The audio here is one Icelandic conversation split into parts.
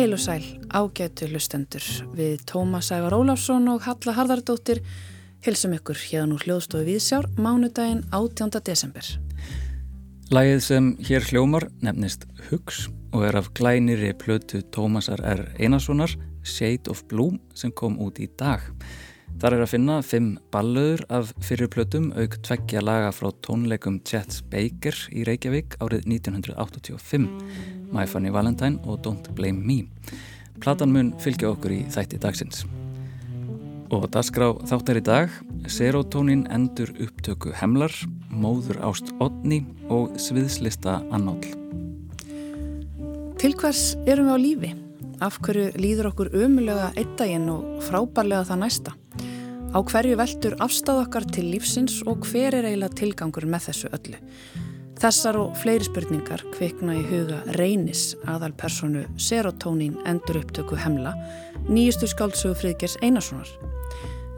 Heil og sæl, ágætu hlustendur við Tómas Ævar Óláfsson og Halla Harðardóttir hilsum ykkur hérna úr hljóðstofu Víðsjár mánudaginn 18. desember. Lægið sem hér hljómar nefnist Hugs og er af glæniri plötu Tómasar R. Einarssonar Shade of Bloom sem kom út í dag. Þar er að finna fimm ballöður af fyrirplötum auk tveggja laga frá tónleikum Chet Baker í Reykjavík árið 1985 My Funny Valentine og Don't Blame Me. Platan mun fylgja okkur í þætti dagsins. Og dasgrá þáttar í dag, serotonin endur upptöku hemlar, móður ást odni og sviðslista annál. Til hvers erum við á lífi? Af hverju líður okkur umulega eitt daginn og frábærlega það næsta? Á hverju veldur afstáð okkar til lífsins og hver er eiginlega tilgangur með þessu öllu? Þessar og fleiri spurningar kvikna í huga reynis aðal personu serotonin endur upptöku hemla, nýjustu skáldsögu friðgers Einarssonar.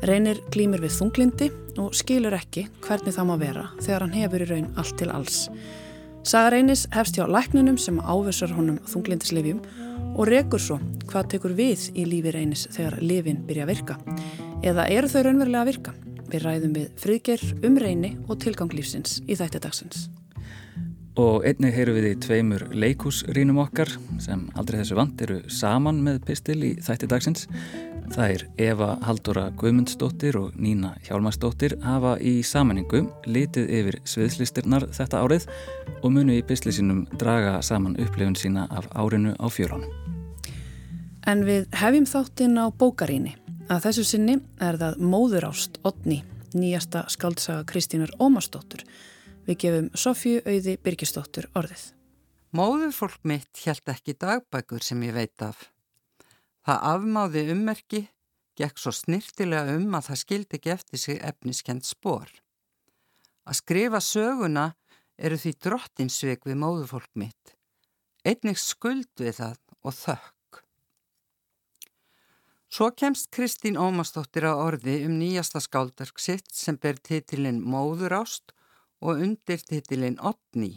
Reynir glýmir við þunglindi og skilur ekki hvernig það má vera þegar hann hefur í raun allt til alls. Saga reynis hefst hjá lækninum sem ávissar honum þunglindislefjum og rekur svo hvað tekur við í lífi reynis þegar lifin byrja að virka. Eða eru þau raunverulega að virka? Við ræðum við friðger um reyni og tilganglífsins í þætti dagsins. Og einnig heyru við í tveimur leikúsrínum okkar sem aldrei þessu vant eru saman með pistil í þætti dagsins. Það er Eva Haldóra Guðmundsdóttir og Nína Hjálmarsdóttir hafa í samanningu litið yfir sviðslistirnar þetta árið og munu í pislisinum draga saman upplifun sína af árinu á fjörunum. En við hefjum þáttinn á bókaríni. Að þessu sinni er það Móðurást Otni, nýjasta skaldsaga Kristínar Ómarsdóttur Við gefum Sofju auði Birgisdóttur orðið. Móðurfólk mitt hjælt ekki dagbækur sem ég veit af. Það afmáði ummerki, gekk svo snirtilega um að það skildi ekki eftir sig efniskend spór. Að skrifa söguna eru því drottinsveg við móðurfólk mitt. Einnig skuld við það og þökk. Svo kemst Kristín Ómarsdóttir á orði um nýjasta skáldark sitt sem ber titilinn Móðurást og undirtitilinn Otni.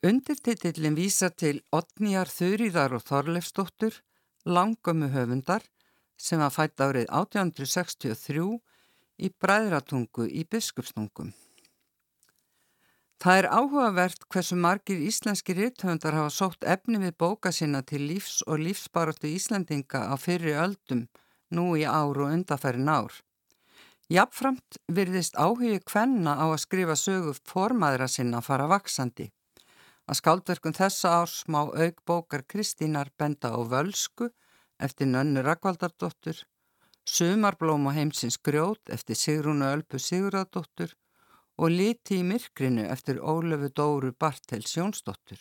Undirtitilinn vísa til Otniar Þurriðar og Þorleifsdóttur, langömmu höfundar, sem var fætt árið 1863 í Bræðratungu í Biskupstungum. Það er áhugavert hversu margir íslenski rithöfundar hafa sótt efni við bóka sinna til lífs og lífsbaratu Íslandinga á fyrri öldum nú í ár og undafærin ár. Jafnframt virðist áhugi kvenna á að skrifa sögu formaðra sinna fara vaksandi. Að skáldverkun þessa árs má auk bókar Kristínar benda á völsku eftir nönnu Rakvaldardóttur, Sumarblóm og heimsins grjót eftir Sigrúnu Ölpu Sigurðardóttur og Liti í myrkrinu eftir Ólöfu Dóru Bartels Jónsdóttur.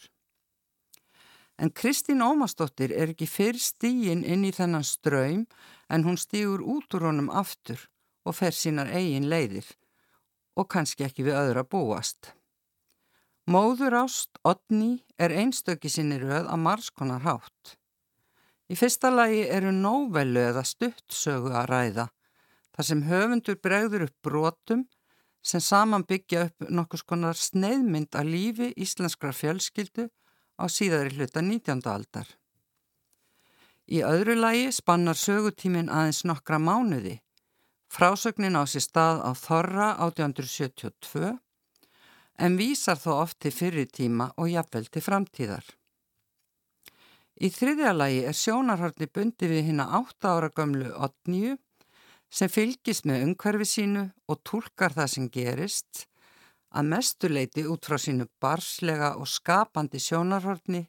En Kristín Ómarsdóttir er ekki fyrr stíin inn í þennan ströym en hún stígur út úr honum aftur og fer sínar eigin leiðir og kannski ekki við öðra búast. Móður ást, Odni, er einstöki sinni rauð að margskonar hátt. Í fyrsta lagi eru nóvelu eða stuttsögu að ræða, þar sem höfundur bregður upp brotum sem saman byggja upp nokkus konar sneiðmynd að lífi íslenskra fjölskyldu á síðari hluta 19. aldar. Í öðru lagi spannar sögutímin aðeins nokkra mánuði Frásögnin á sér stað á Þorra 1872 en vísar þó oft til fyrirtíma og jafnvel til framtíðar. Í þriðja lagi er sjónarhörni bundi við hérna 8 ára gömlu Otníu sem fylgist með umhverfi sínu og tólkar það sem gerist að mestuleiti út frá sínu barslega og skapandi sjónarhörni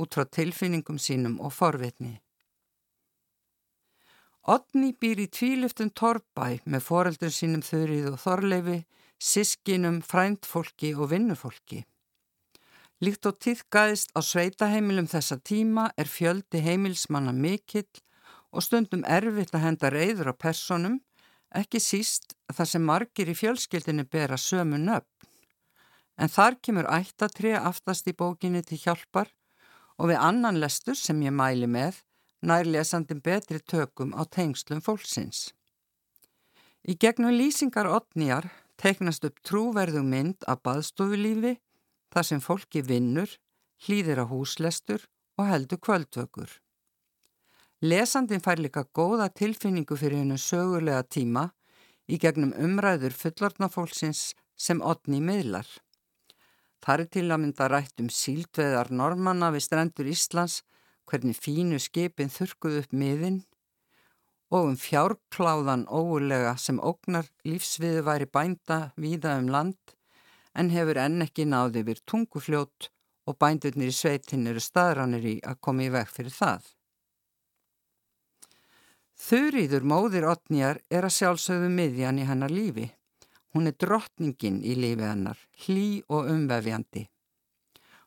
út frá tilfinningum sínum og forvitni. Otni býr í tvíluftum torrbæ með foreldun sínum þurrið og þorleifi, sískinum, frændfólki og vinnufólki. Líkt og týðgæðist á sveitaheimilum þessa tíma er fjöldi heimilsmanna mikill og stundum erfitt að henda reyður á personum, ekki síst þar sem margir í fjölskyldinu bera sömu nöfn. En þar kemur ættatrið aftast í bókinni til hjálpar og við annan lestur sem ég mæli með nær lesandin betri tökum á tengslum fólksins. Í gegnum lýsingar otnjar teiknast upp trúverðum mynd af baðstofulífi þar sem fólki vinnur, hlýðir á húslestur og heldur kvöldtökur. Lesandin fær líka góða tilfinningu fyrir hennu sögulega tíma í gegnum umræður fullortnafólksins sem odni miðlar. Það er til að mynda rætt um síldveðar normanna við strendur Íslands, hvernig fínu skipin þurkuð upp miðin og um fjárkláðan óulega sem ógnar lífsviðu væri bænda víða um land en hefur enn ekki náði við tungufljót og bændurnir í sveitin eru staðránir í að koma í veg fyrir það. Þurriður móðir Otnjar er að sjálfsögðu miðjan í hennar lífi. Hún er drottningin í lífi hennar, hlý og umvefjandi.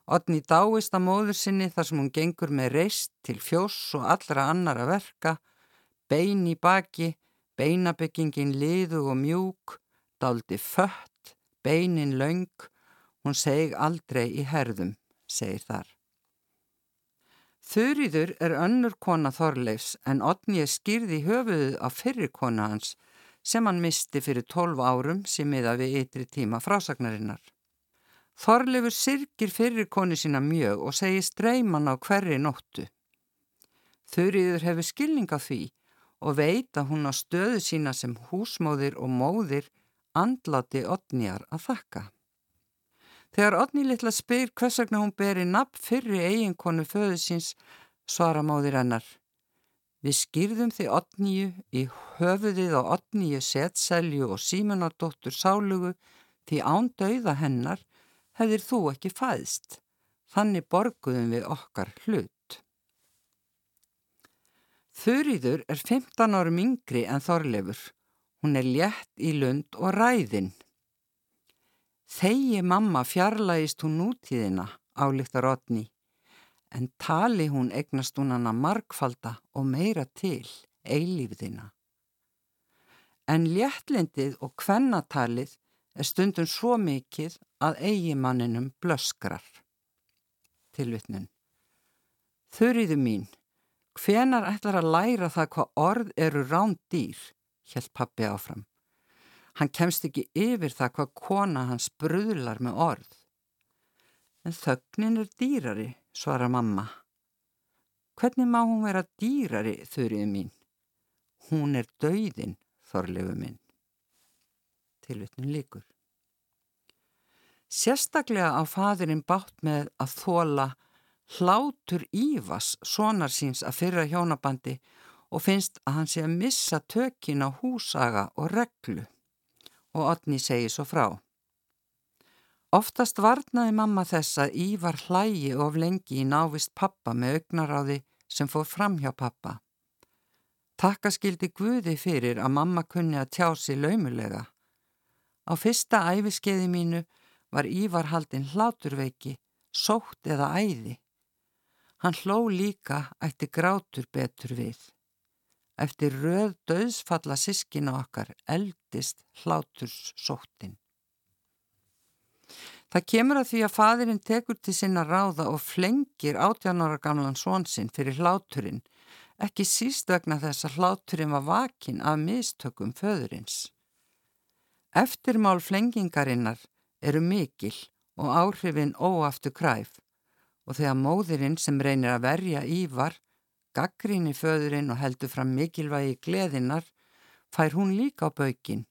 Otni dáist að móður sinni þar sem hún gengur með reist til fjós og allra annara verka bein í baki, beinabyggingin liðu og mjúk, daldi fött, beinin laung, hún seg aldrei í herðum, segir þar. Þurriður er önnur kona Þorleifs en Otnið skýrði höfuðuð á fyrri kona hans sem hann misti fyrir tólf árum sem miða við ytri tíma frásagnarinnar. Þorleifur sirkir fyrir koni sína mjög og segir streyman á hverri nóttu. Þurriður hefur skilning á því og veit að hún á stöðu sína sem húsmóðir og móðir andlati Otnjar að þakka. Þegar Otni litla spyr hvers vegna hún beri nafn fyrri eiginkonu föðu síns, svara móðir hennar. Við skýrðum því Otníu í höfuðið á Otníu setselju og símunardóttur sálugu því án dauða hennar hefðir þú ekki fæðst. Þannig borguðum við okkar hlut. Þurriður er 15 árum yngri en Þorlefur. Hún er létt í lund og ræðin. Þegi mamma fjarlægist hún nútíðina, álíktar Otni, en tali hún egnast hún hana markfalda og meira til, eilífiðina. En léttlindið og kvennatalið er stundum svo mikið að eigimanninum blöskrar. Tilvittnun. Þurriðu mín. Hvenar ætlar að læra það hvað orð eru ránd dýr, held pappi áfram. Hann kemst ekki yfir það hvað kona hans bröðlar með orð. En þögnin er dýrari, svara mamma. Hvernig má hún vera dýrari, þurrið mín? Hún er dauðin, þorlegu minn. Tilvittnin líkur. Sérstaklega á fadurinn bátt með að þóla hlátur Ívas, sonar síns að fyrra hjónabandi og finnst að hann sé að missa tökin á húsaga og reglu og Otni segi svo frá. Oftast varnaði mamma þess að Ívar hlægi of lengi í návist pappa með augnaráði sem fór fram hjá pappa. Takkaskildi Guði fyrir að mamma kunni að tjá sig laumulega. Á fyrsta æfiskeiði mínu var Ívar haldinn hláturveiki, sótt eða æði. Hann hló líka ætti grátur betur við. Eftir röð döðsfalla sískina okkar eldist hláturs sóttin. Það kemur að því að fadurinn tekur til sinna ráða og flengir átjánara gamlan svonsinn fyrir hláturinn, ekki síst vegna þess að hláturinn var vakin af mistökum föðurins. Eftirmál flengingarinnar eru mikil og áhrifin óaftu kræf og þegar móðirinn sem reynir að verja Ívar, gaggríni föðurinn og heldur fram mikilvægi gleðinnar, fær hún líka á baukinn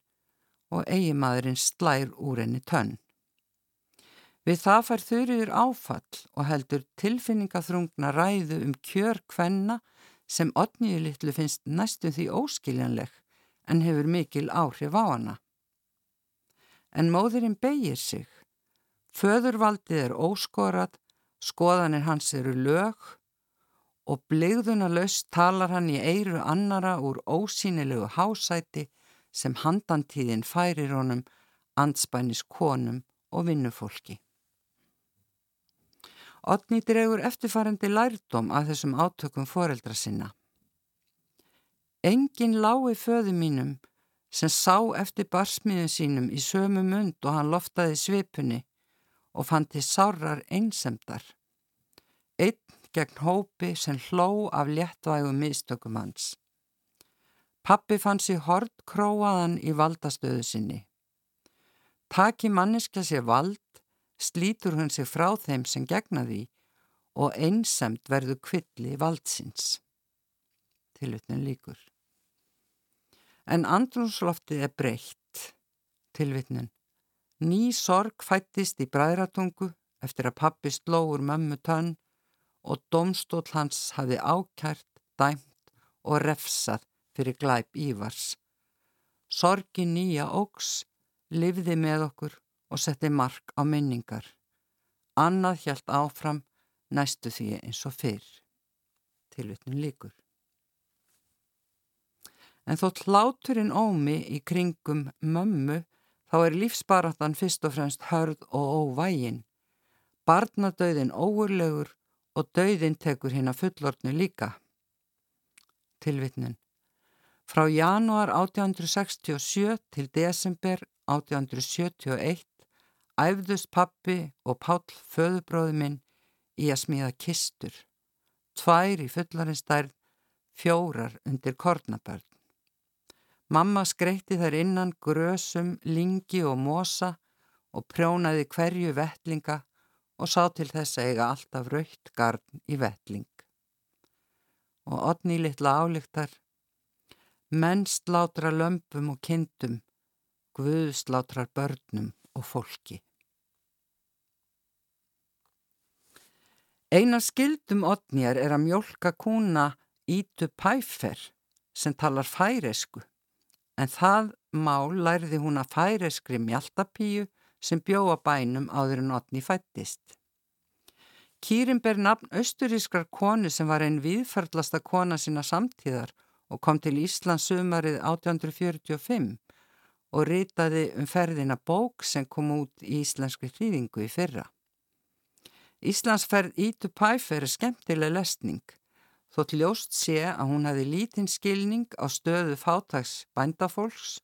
og eigimadurinn slær úr henni tönn. Við það fær þurriður áfall og heldur tilfinningaþrungna ræðu um kjör kvenna sem odniðu litlu finnst næstum því óskiljanleg en hefur mikil áhrif á hana. En móðurinn beigir sig. Föðurvaldið er óskorat Skoðanir hans eru lög og bligðuna laust talar hann í eiru annara úr ósýnilegu hásæti sem handantíðin færir honum, anspænis konum og vinnufólki. Otni dregur eftirfærandi lærdom af þessum átökum foreldra sinna. Engin lái föðu mínum sem sá eftir barsmiðun sínum í sömu mund og hann loftaði svipunni og fann til sárar einsemdar. Einn gegn hópi sem hló af léttvægum mistökum hans. Pappi fann sér hort króaðan í valdastöðu sinni. Taki manniska sér vald, slítur hún sér frá þeim sem gegna því og einsemt verðu kvilli valdsins. Tilvitnun líkur. En andrúnsloftið er breytt. Tilvitnun. Ný sorg fættist í bræðratungu eftir að pappi slóur mömmu tönn og domstól hans hafi ákært, dæmt og refsað fyrir glæp ívars. Sorgi nýja ógs livði með okkur og setti mark á minningar. Annað hjælt áfram næstu því eins og fyrr. Tilvittin líkur. En þótt hláturinn ómi í kringum mömmu þá er lífsbaratan fyrst og fremst hörð og óvægin. Barnadauðin óurlegur og dauðin tekur hinn að fullortnu líka. Tilvitnin. Frá januar 1867 til desember 1871 æfðust pappi og Páll föðubróði minn í að smíða kistur, tvær í fullarinnstærð, fjórar undir kornabörn. Mamma skreitti þær innan grösum, lingi og mosa og prjónaði hverju vettlinga og sá til þess að eiga alltaf raukt garn í vettling. Og odni litla álíktar, menn slátra lömpum og kindum, Guð slátrar börnum og fólki. Einar skildum odnjar er að mjölka kúna Ítu Pæfer sem talar færesku en það mál lærði hún að færeskri mjaltapíu sem bjóða bænum áður en odni fættist. Kýrin ber nafn austurískar konu sem var einn viðförlasta kona sína samtíðar og kom til Íslands sumarið 1845 og ritaði um ferðina bók sem kom út í íslenski hlýðingu í fyrra. Íslandsferð Ítu Pæfer er skemmtileg lesning, þótt ljóst sé að hún hafi lítinn skilning á stöðu fátags bændafólks,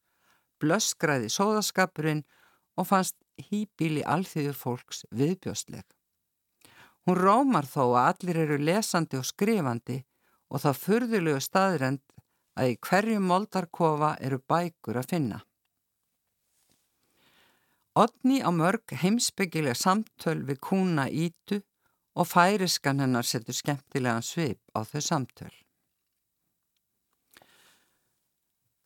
blöskræði sóðaskapurinn og fannst hýbíli alþýður fólks viðbjóstleg. Hún rómar þó að allir eru lesandi og skrifandi og það furðulegu staðrend að í hverju moldarkofa eru bækur að finna. Odni á mörg heimsbyggilega samtöl við kúna Ítu og færiskan hennar setur skemmtilegan svip á þau samtöl.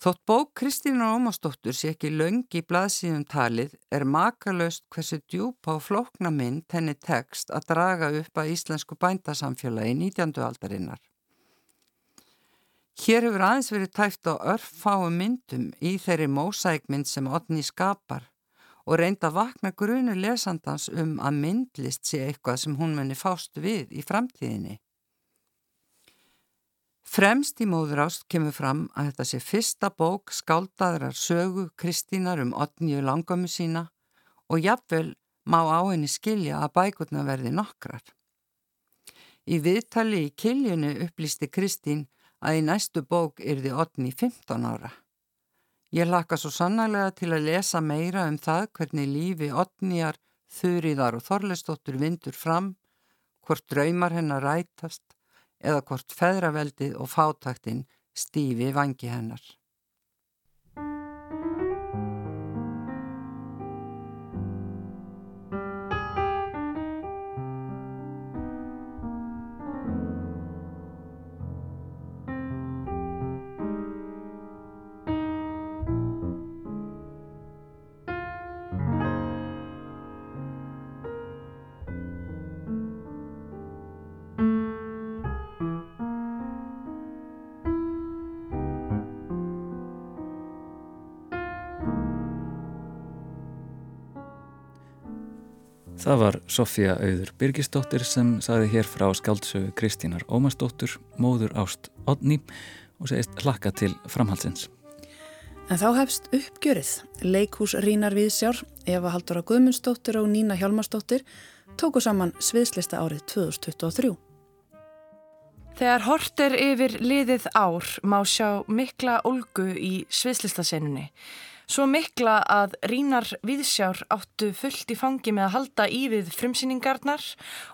Þótt bók Kristína Ómastóttur sé ekki laungi í blaðsíðum talið er makalöst hversu djúpa og flókna mynd henni tekst að draga upp að íslensku bændasamfélagi 19. aldarinnar. Hér hefur aðeins verið tæft á örffáum myndum í þeirri mósækmynd sem Odni skapar og reynda vakna grunu lesandans um að myndlist sé eitthvað sem hún muni fást við í framtíðinni. Fremst í móður ást kemur fram að þetta sé fyrsta bók skáldaðrar sögu Kristínar um oddnju langamu sína og jafnvel má á henni skilja að bækurna verði nokkrar. Í viðtali í kiljunu upplýsti Kristín að í næstu bók yrði oddni 15 ára. Ég laka svo sannarlega til að lesa meira um það hvernig lífi Otnýjar, Þurriðar og Þorlestóttur vindur fram, hvort draumar hennar rætast eða hvort feðraveldið og fátaktinn stífi vangi hennar. Það var Sofía Auður Birgisdóttir sem saði hér frá skáldsögu Kristínar Ómarsdóttur, móður ást Odni og segist hlakka til framhalsins. En þá hefst uppgjörið. Leikhús Rínar Viðsjár, Eva Haldóra Guðmundsdóttir og Nína Hjálmarsdóttir tóku saman sviðslista árið 2023. Þegar hort er yfir liðið ár má sjá mikla olgu í sviðslistasenunni. Svo mikla að Rínar Viðsjár áttu fullt í fangi með að halda í við frumsýningarnar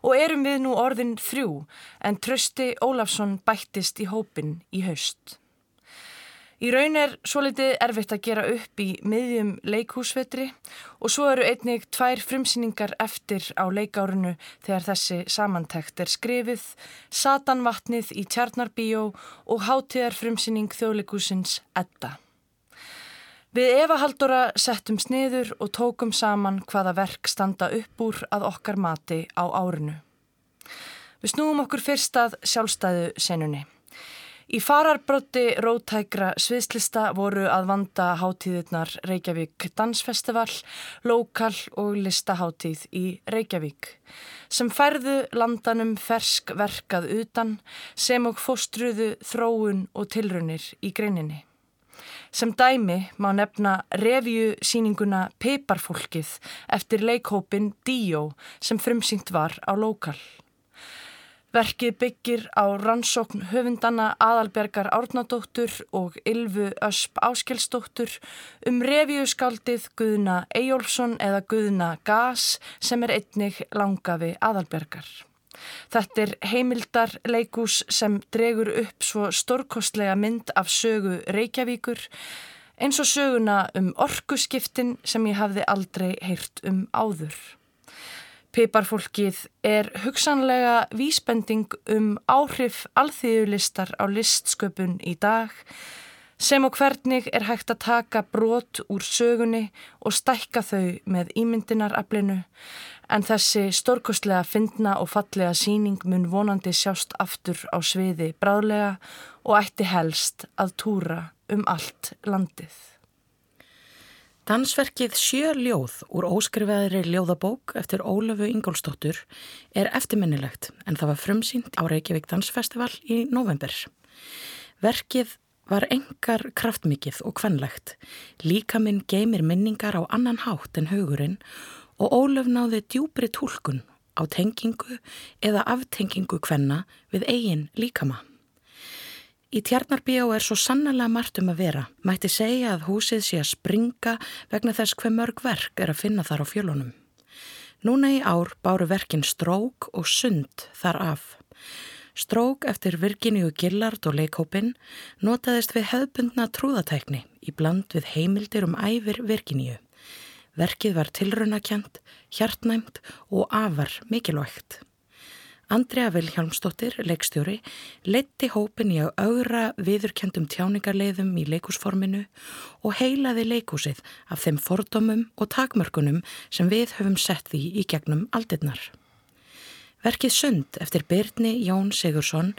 og erum við nú orðin þrjú en Trösti Ólafsson bættist í hópin í haust. Í raun er svo litið erfitt að gera upp í miðjum leikhúsvetri og svo eru einnig tvær frumsýningar eftir á leikárunu þegar þessi samantækt er skrifið, Satanvatnið í Tjarnarbíó og hátíðar frumsýning þjóðleikúsins Edda. Við Eva Haldóra settum sniður og tókum saman hvaða verk standa upp úr að okkar mati á árinu. Við snúum okkur fyrst að sjálfstæðu senunni. Í fararbrotti rótækra sviðslista voru að vanda hátíðirnar Reykjavík Dansfestival, Lokal og Listaháttíð í Reykjavík sem færðu landanum fersk verkað utan sem og fóstruðu þróun og tilrunir í greininni. Sem dæmi má nefna revju síninguna Peiparfólkið eftir leikhópin Díó sem frumsýnt var á Lokal. Verkið byggir á rannsókn höfundana Aðalbergar Árnadóttur og Ylvu Ösp Áskelsdóttur um revíuskaldið Guðna Eyjólfsson eða Guðna Gas sem er einnig langafi Aðalbergar. Þetta er heimildar leikús sem dregur upp svo stórkostlega mynd af sögu Reykjavíkur eins og söguna um orkuskiptin sem ég hafði aldrei heyrt um áður. Piparfólkið er hugsanlega vísbending um áhrif alþýðulistar á listsköpun í dag sem og hvernig er hægt að taka brot úr sögunni og stækka þau með ímyndinaraflinu en þessi stórkostlega fyndna og fallega síning mun vonandi sjást aftur á sviði bráðlega og ætti helst að túra um allt landið. Dansverkið Sjö ljóð úr óskrifaðri ljóðabók eftir Ólöfu Ingólstóttur er eftirminnilegt en það var frumsýnt á Reykjavík Dansfestival í november. Verkið var engar kraftmikið og kvenlegt. Líka minn geymir minningar á annan hátt en hugurinn og Ólöf náði djúbri tólkun á tengingu eða aftengingu kvenna við eigin líkama. Í Tjarnarbíó er svo sannlega margt um að vera. Mætti segja að húsið sé að springa vegna þess hver mörg verk er að finna þar á fjölunum. Núna í ár báru verkin Strók og Sund þar af. Strók eftir Virginíu Gillard og leikópin notaðist við hefðbundna trúðatækni í bland við heimildir um æfir Virginíu. Verkið var tilraunakjent, hjartnæmt og afar mikilvægt. Andrea Vilhjálmsdóttir, leikstjóri, leti hópin í að augra viðurkjöndum tjáningarleiðum í leikúsforminu og heilaði leikúsið af þeim fordómum og takmörkunum sem við höfum sett því í gegnum aldirnar. Verkið Sund eftir Byrni Jón Sigursson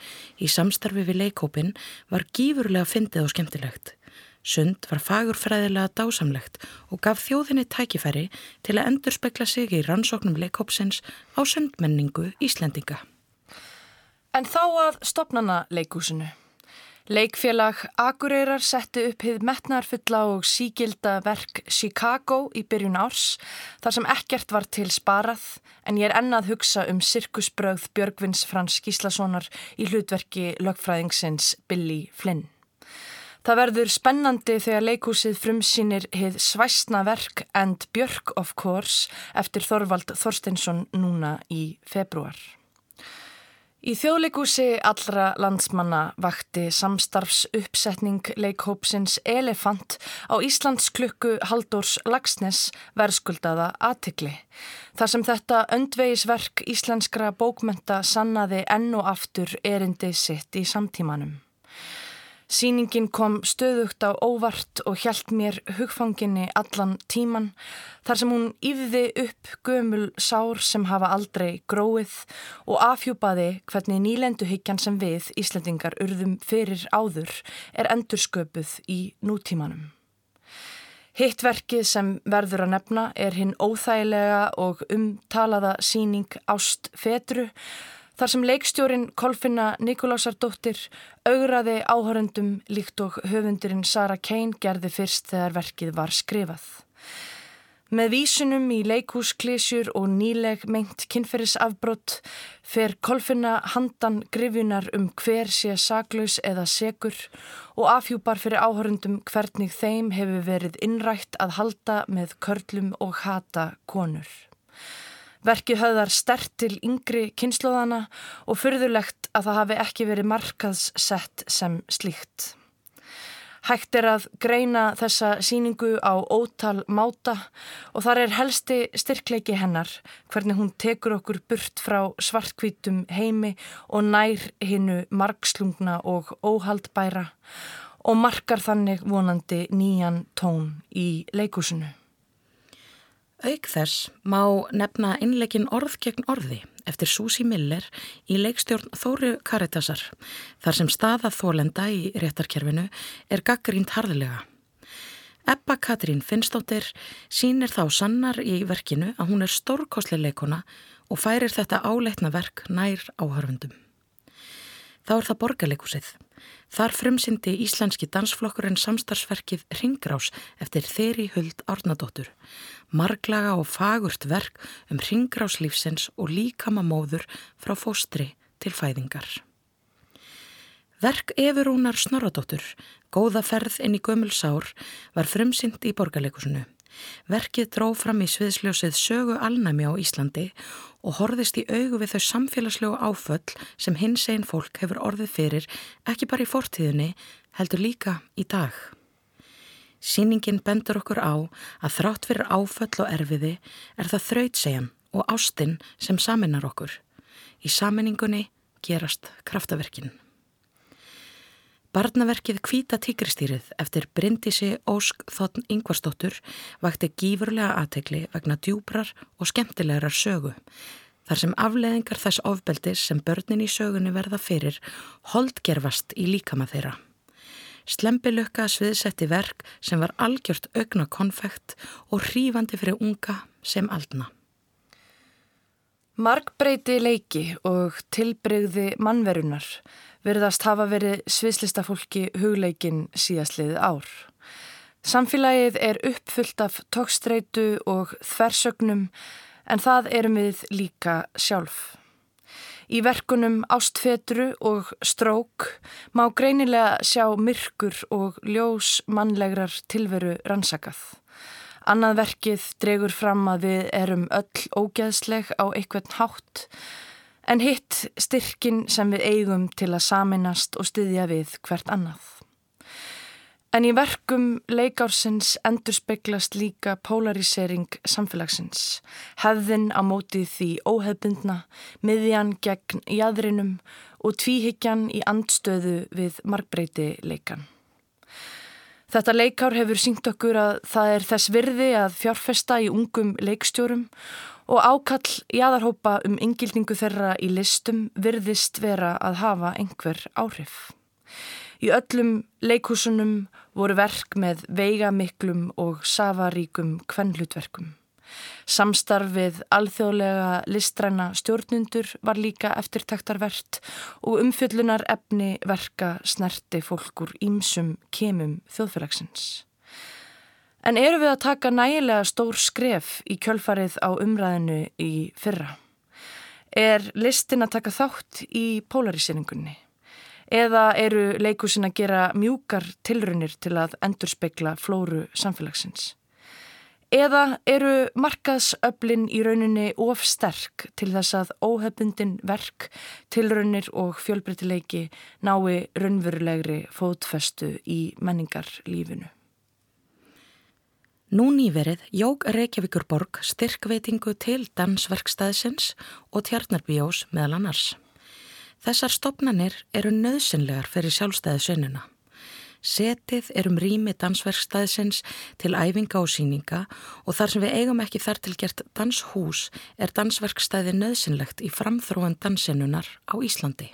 í samstarfi við leikópin var gífurlega fyndið og skemmtilegt. Sund var fagurfræðilega dásamlegt og gaf þjóðinni tækifæri til að endur spekla sig í rannsóknum leikópsins á sundmenningu Íslendinga. En þá að stopnana leikúsinu. Leikfélag Akureyrar setti upp hið metnarfulla og sígilda verk Chicago í byrjun árs þar sem ekkert var til sparað en ég er ennað hugsa um sirkusbröð Björgvins Frans Gíslasonar í hlutverki lögfræðingsins Billy Flynn. Það verður spennandi þegar leikúsið frumsýnir hið svæstna verk And Björk of Course eftir Þorvald Þorsteinsson núna í februar. Í þjóðleikúsi allra landsmanna vakti samstarfs uppsetning leikhópsins Elefant á Íslands klukku Haldórs Lagsnes verðskuldaða aðtikli. Þar sem þetta öndvegisverk íslenskra bókmenta sannaði enn og aftur erindi sitt í samtímanum. Sýningin kom stöðugt á óvart og hjælt mér hugfanginni allan tíman þar sem hún yfði upp gömul sár sem hafa aldrei gróið og afhjúpaði hvernig nýlenduhyggjan sem við Íslandingar urðum fyrir áður er endursköpuð í nútímanum. Hittverkið sem verður að nefna er hinn óþægilega og umtalaða síning Ást Fetru Þar sem leikstjórin Kolfinna Nikolásardóttir augraði áhörundum líkt og höfundurinn Sara Kane gerði fyrst þegar verkið var skrifað. Með vísunum í leikúsklísjur og nýleg meint kynferðisafbrott fer Kolfinna handan grifunar um hver sé saklaus eða segur og afhjúpar fyrir áhörundum hvernig þeim hefur verið innrætt að halda með körlum og hata konur. Verkið höfðar stert til yngri kynnslóðana og fyrðulegt að það hafi ekki verið markaðssett sem slíkt. Hægt er að greina þessa síningu á ótal máta og þar er helsti styrkleiki hennar hvernig hún tekur okkur burt frá svartkvítum heimi og nær hinnu margslungna og óhaldbæra og markar þannig vonandi nýjan tón í leikúsinu. Auk þess má nefna innleikin orð gegn orði eftir Susi Miller í leikstjórn Þóru Karitasar þar sem staða þólenda í réttarkerfinu er gaggrínt harðilega. Ebba Katrín Finnstóttir sínir þá sannar í verkinu að hún er stórkosli leikona og færir þetta áleitna verk nær áhörfundum. Þá er það borgarleikusið. Þar frumsindi íslenski dansflokkurinn samstarfsverkið Ringgrás eftir þeirri huld árnadóttur. Marglaga og fagurt verk um ringráslífsins og líkama móður frá fóstri til fæðingar. Verk Efurúnar Snorradóttur, Góða ferð inn í gömulsár, var frumsind í borgarleikusinu. Verkið dró fram í sviðsljósið sögu alnæmi á Íslandi og horðist í augu við þau samfélagslegu áföll sem hins einn fólk hefur orðið fyrir ekki bara í fortíðinni, heldur líka í dag. Sýningin bendur okkur á að þrátt fyrir áföll og erfiði er það þrautsegjan og ástinn sem saminar okkur. Í saminningunni gerast kraftaverkinn. Barnaverkið Kvíta tíkristýrið eftir Bryndísi Ósk Þotn Ingvarsdóttur vakti gífurlega aðtegli vegna djúbrar og skemmtilegar sögu. Þar sem afleðingar þess ofbeldis sem börnin í sögunni verða fyrir holdgerfast í líkama þeirra. Slempilökka sviðsetti verk sem var algjört augna konfekt og hrífandi fyrir unga sem aldna. Markbreyti leiki og tilbreyði mannverunar verðast hafa verið sviðslistafólki hugleikin síðastliðið ár. Samfélagið er uppfullt af tókstreitu og þversögnum en það erum við líka sjálf. Í verkunum Ástfetru og Strók má greinilega sjá myrkur og ljós mannlegrar tilveru rannsakað. Annað verkið dregur fram að við erum öll ógeðsleg á einhvern hátt en hitt styrkin sem við eigum til að saminast og styðja við hvert annað. En í verkum leikársins endur speglast líka polarisering samfélagsins, hefðin á mótið því óhefbundna, miðjan gegn jæðrinum og tvíhyggjan í andstöðu við margbreyti leikan. Þetta leikár hefur syngt okkur að það er þess virði að fjárfesta í ungum leikstjórum og ákall jáðarhópa um yngildingu þeirra í listum virðist vera að hafa einhver áhrif. Í öllum leikúsunum voru verk með veigamiklum og safaríkum kvennlutverkum. Samstarfið alþjóðlega listræna stjórnundur var líka eftirtaktarvert og umfjöllunar efni verka snerti fólkur ímsum kemum þjóðfélagsins. En eru við að taka nægilega stór skref í kjölfarið á umræðinu í fyrra? Er listin að taka þátt í polariseringunni? Eða eru leikusin að gera mjúkar tilrunir til að endurspegla flóru samfélagsins? Eða eru markaðsöflin í rauninni of sterk til þess að óhefbundin verk, tilrunir og fjölbreytileiki nái raunverulegri fótfestu í menningarlífinu? Nú nýverið jók Reykjavíkurborg styrkveitingu til dansverkstæðsins og tjarnarbíós meðal annars. Þessar stopnanir eru nöðsynlegar fyrir sjálfstæði sönnuna. Setið er um rými dansverkstæðsins til æfinga og síninga og þar sem við eigum ekki þar til gert danshús er dansverkstæði nöðsynlegt í framþróan dansinnunar á Íslandi.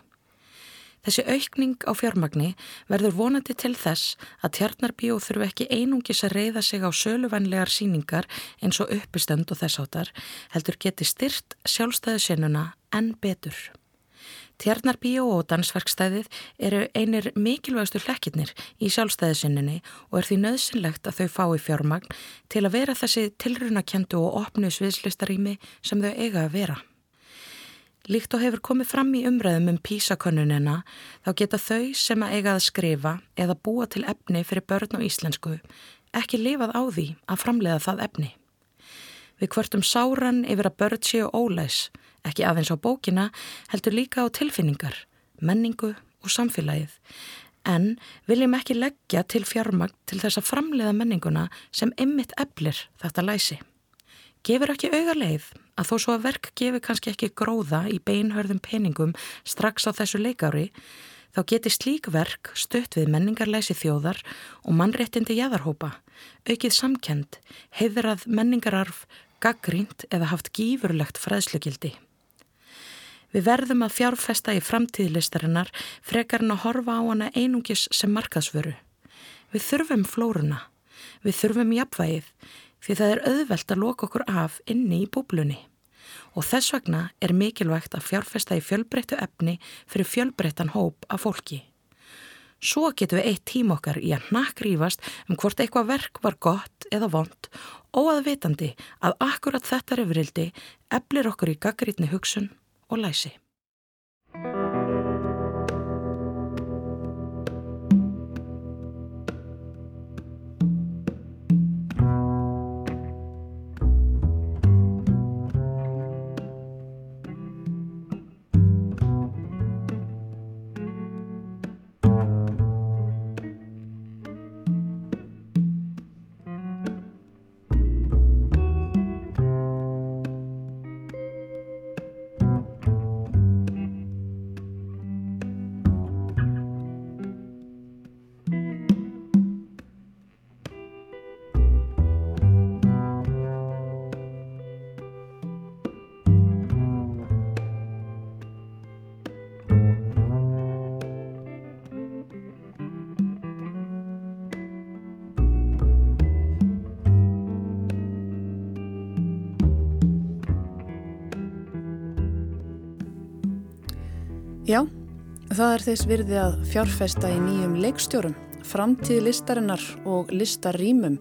Þessi aukning á fjármagni verður vonandi til þess að tjarnarbíó þurfu ekki einungis að reyða sig á söluvænlegar síningar eins og uppistönd og þess áttar, heldur geti styrt sjálfstæðu senuna en betur. Tjarnarbíó og dansverkstæðið eru einir mikilvægastu hlekkirnir í sjálfstæðu senunni og er því nöðsynlegt að þau fái fjármagn til að vera þessi tilrunakendu og opnu sviðslistarími sem þau eiga að vera. Líkt og hefur komið fram í umræðum um písakönnunina þá geta þau sem að eiga að skrifa eða búa til efni fyrir börn og íslensku ekki lifað á því að framleiða það efni. Við hvertum sáran yfir að börn séu ólæs, ekki aðeins á bókina, heldur líka á tilfinningar, menningu og samfélagið. En viljum ekki leggja til fjármagn til þess að framleiða menninguna sem ymmit eblir þetta læsi. Gefur ekki auga leið að þó svo að verk gefur kannski ekki gróða í beinhörðum peningum strax á þessu leikári, þá geti slík verk stött við menningarlæsi þjóðar og mannréttindi jæðarhópa, aukið samkend, heiðrað menningararf, gaggrínt eða haft gífurlegt fræðslugildi. Við verðum að fjárfesta í framtíðlistarinnar frekar en að horfa á hana einungis sem markaðsvöru. Við þurfum flórunna, við þurfum jafnvægið því það er auðvelt að loka okkur af inni í búblunni. Og þess vegna er mikilvægt að fjárfesta í fjölbreyttu efni fyrir fjölbreyttan hóp af fólki. Svo getum við eitt tím okkar í að nakrýfast um hvort eitthvað verk var gott eða vond og að vitandi að akkurat þetta reyfrildi eflir okkur í gaggrítni hugsun og læsi. Það er þess virði að fjárfesta í nýjum leikstjórum, framtíð listarinnar og listarýmum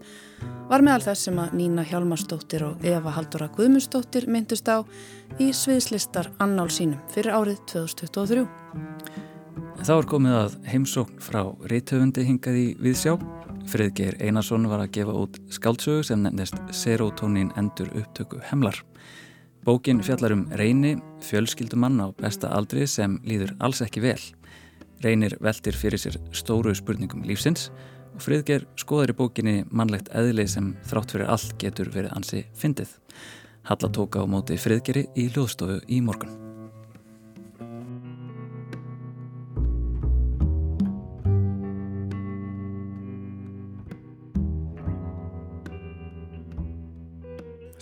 var meðal þess sem að Nína Hjálmarsdóttir og Eva Haldóra Guðmundsdóttir myndust á í sviðslistar annál sínum fyrir árið 2023. Þá er komið að heimsókn frá reytöfundi hingað í Viðsjá. Friðgeir Einarsson var að gefa út skáldsögu sem nefnist Serotonin endur upptöku hemlar. Bókin fjallar um reyni, fjölskyldumann á besta aldri sem líður alls ekki vel. Reynir veldir fyrir sér stóru spurningum lífsins og Friðger skoður í bókinni mannlegt eðli sem þrátt fyrir allt getur verið ansi fyndið. Halla tóka á móti Friðgeri í hljóðstofu í morgun.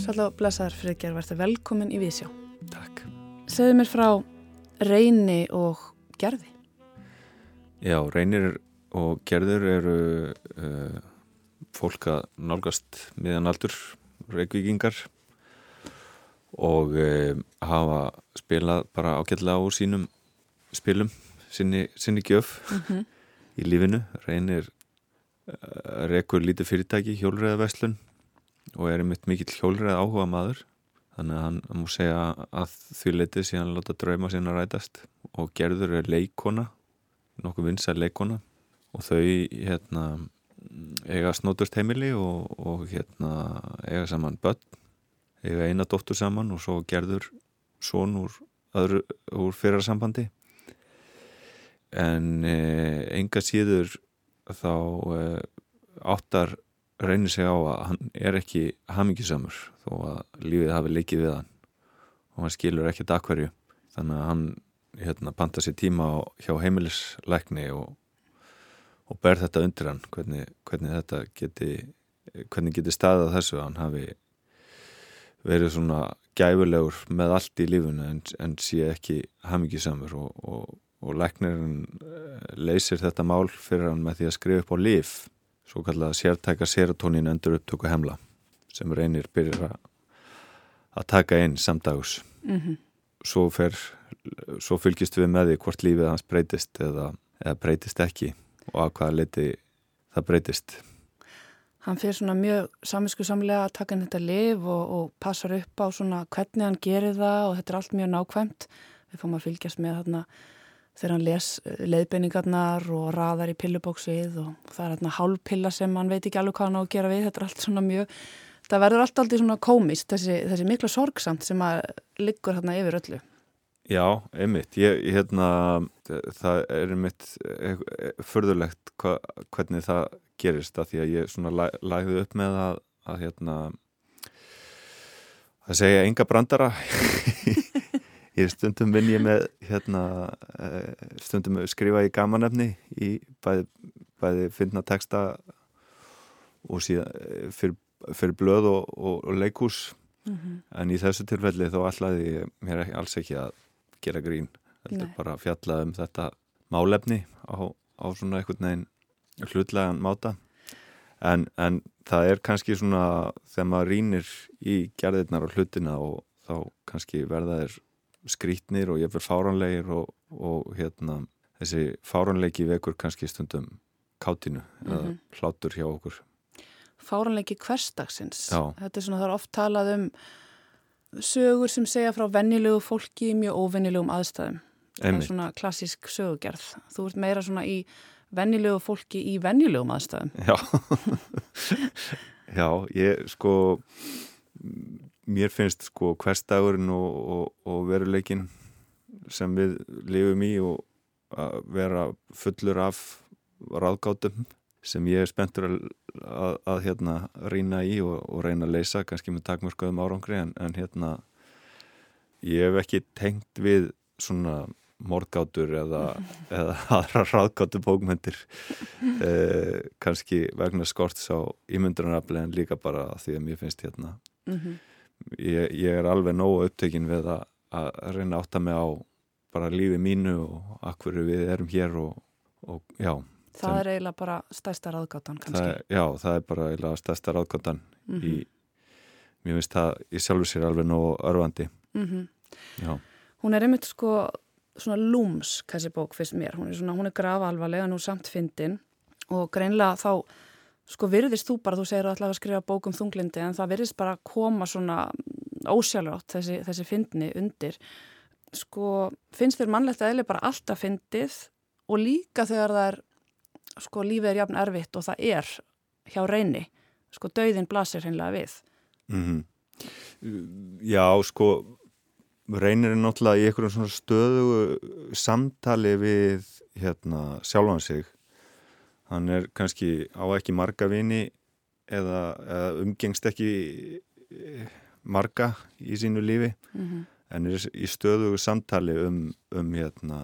Sallá blessaður Friðger, verður velkomin í Vísjá. Takk. Segðu mér frá reyni og gerði. Já, reynir og gerður eru uh, fólk að nálgast miðan aldur reykvíkingar og uh, hafa spilað bara ágætlega úr sínum spilum, sinni, sinni gjöf Mm -hmm. í lífinu. Reynir uh, reykur lítið fyrirtæki, hjólreðaverslun og er einmitt mikill hjólreð áhuga maður þannig að hann múi segja að því leitið síðan láta drauma sína rætast. Og gerður er leikona nokkuð vinsað leikona og þau hérna eiga snótust heimili og, og hérna eiga saman börn eiga eina dóttur saman og svo gerður són úr, úr fyrrarsambandi en e, enga síður þá e, áttar reynir sig á að hann er ekki hamingisamur þó að lífið hafi leikið við hann. Og hann skilur ekki dagverju þannig að hann hérna, panta sér tíma á, hjá heimilisleikni og, og ber þetta undir hann hvernig, hvernig þetta geti hvernig geti staðað þessu að hann hafi verið svona gæfulegur með allt í lífunu en, en sé ekki hamingisamur og, og, og leiknirinn leysir þetta mál fyrir hann með því að skrifa upp á líf svo kallaða sértæka serotonin endur upptöku hemla sem reynir byrjar að taka inn samdags Mm -hmm. svo, fer, svo fylgist við með því hvort lífið hans breytist eða, eða breytist ekki og að hvaða liti það breytist Hann fyrir svona mjög saminsku samlega að taka inn þetta liv og, og passar upp á svona hvernig hann gerir það og þetta er allt mjög nákvæmt. Við fáum að fylgjast með þarna þegar hann les leiðbeiningarnar og raðar í pillubóksið og það er þarna hálfpilla sem hann veit ekki alveg hvað hann á að gera við. Þetta er allt svona mjög, það verður allt aldrei svona komist þessi, þessi mikla sorgsamt sem að liggur þarna yfir öllu. Já, einmitt. Ég, hérna, það er einmitt eh, förðulegt hva, hvernig það gerist að því að ég svona lag, lagði upp með að, að hérna að segja enga brandara ég stundum vinn ég með hérna, eh, stundum skrifa í gamanefni í bæði, bæði finna texta og síðan eh, fyrir, fyrir blöð og, og, og leikús mm -hmm. en í þessu tilfelli þá allaði mér ekki, alls ekki að gera grín heldur Nei. bara fjalla um þetta málefni á, á svona einhvern veginn hlutlegan máta en, en það er kannski svona þegar maður rínir í gerðirnar og hlutina og þá kannski verða þeir skrítnir og ég fyrir fáranlegir og, og hérna þessi fáranleiki vekur kannski stundum kátinu mm -hmm. eða mhm. hlátur hjá okkur fáranleiki hverstagsins. Já. Þetta er svona, það er oft talað um sögur sem segja frá vennilegu fólki í mjög óvennilegum aðstæðum. Það er svona klassísk sögugerð. Þú ert meira svona í vennilegu fólki í vennilegum aðstæðum. Já, Já ég sko, mér finnst sko hverstagurinn og, og, og veruleikin sem við lifum í og að vera fullur af ráðgátum sem ég er spenntur að, að, að hérna rýna í og, og reyna að leysa kannski með takmörkuðum árangri en, en hérna ég hef ekki tengt við svona morgátur eða, eða aðra ráðgátu bókmyndir eh, kannski vegna skorts á ímyndunarafli en líka bara því að mér finnst hérna mm -hmm. Ég, ég er alveg nógu upptökin við að, að reyna átta mig á bara lífi mínu og akkur við erum hér og, og já Það sem, er eiginlega bara stærsta ráðgáttan kannski. Það, já, það er bara eiginlega stærsta ráðgáttan mm -hmm. í, mér finnst það í sjálfu sér alveg nógu örfandi. Mm -hmm. Hún er einmitt sko svona lúms, þessi bók fyrst mér. Hún er, svona, hún er grafa alvarlega nú samt fyndin og greinlega þá sko virðist þú bara, þú segir alltaf að skrifa bókum þunglindi en það virðist bara koma svona ósjálfrátt þessi, þessi fyndni undir. Sko finnst þér mannlegt að eða bara alltaf fyndið og líka þegar það er sko lífið er jafn erfitt og það er hjá reyni, sko dauðin blasir hreinlega við mm -hmm. Já, sko reynir er náttúrulega í einhverjum svona stöðu samtali við hérna sjálfan sig hann er kannski á ekki marga vini eða, eða umgengst ekki eh, marga í sínu lífi mm -hmm. en er í stöðu samtali um, um hérna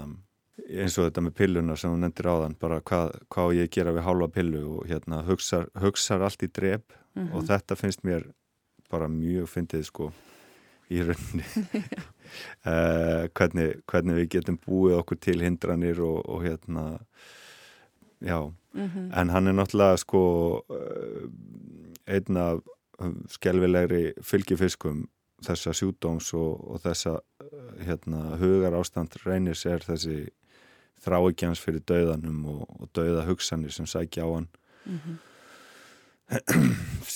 eins og þetta með pilluna sem hún nendir áðan bara hvað, hvað ég gera við hálfa pillu og hérna hugsar, hugsar allt í drep mm -hmm. og þetta finnst mér bara mjög fyndið sko í rauninni uh, hvernig, hvernig við getum búið okkur til hindranir og, og hérna já, mm -hmm. en hann er náttúrulega sko uh, einn af skelvilegri fylgifiskum þessa sjúdóms og, og þessa uh, hérna, hugar ástand reynir sér þessi þrá ekki hans fyrir dauðanum og, og dauða hugsanir sem sækja á hann mm -hmm.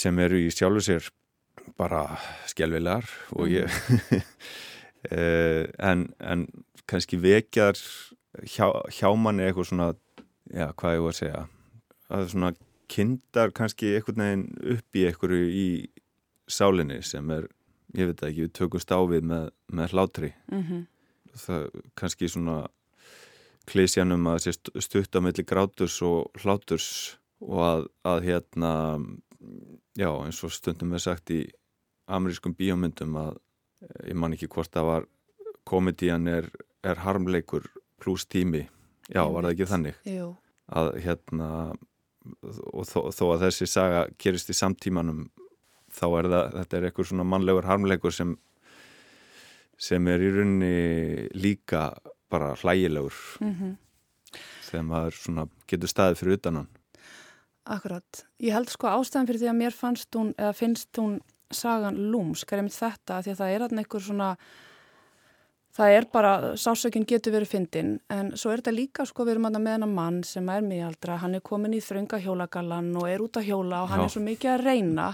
sem eru í sjálfu sér bara skjálfilegar og ég eh, en, en kannski vekjar hjá, hjá manni eitthvað svona já, hvað ég voru að segja. Að svona kindar kannski einhvern veginn upp í einhverju í sálinni sem er, ég veit ekki, við tökum stáfið með, með hlátri. Mm -hmm. það kannski svona klísjanum að sé stutt á milli gráturs og hláturs og að, að hérna já eins og stundum er sagt í amerískum bíómyndum að ég man ekki hvort það var komedían er, er harmleikur pluss tími, já var það ekki þannig? Jú. Að hérna og þó, þó að þessi saga gerist í samtímanum þá er það, þetta er eitthvað svona mannlegur harmleikur sem sem er í rauninni líka bara hlægilegur. Mm -hmm. þegar maður svona getur staðið fyrir utanan Akkurat, ég held sko ástæðan fyrir því að mér fannst hún, eða finnst hún sagan lúmsk, er einmitt þetta því að það er alltaf einhver svona það er bara, sásökinn getur verið fyndin, en svo er þetta líka sko við erum að með hennar mann sem er miðaldra hann er komin í þrönga hjólagallan og er út að hjóla og hann Já. er svo mikið að reyna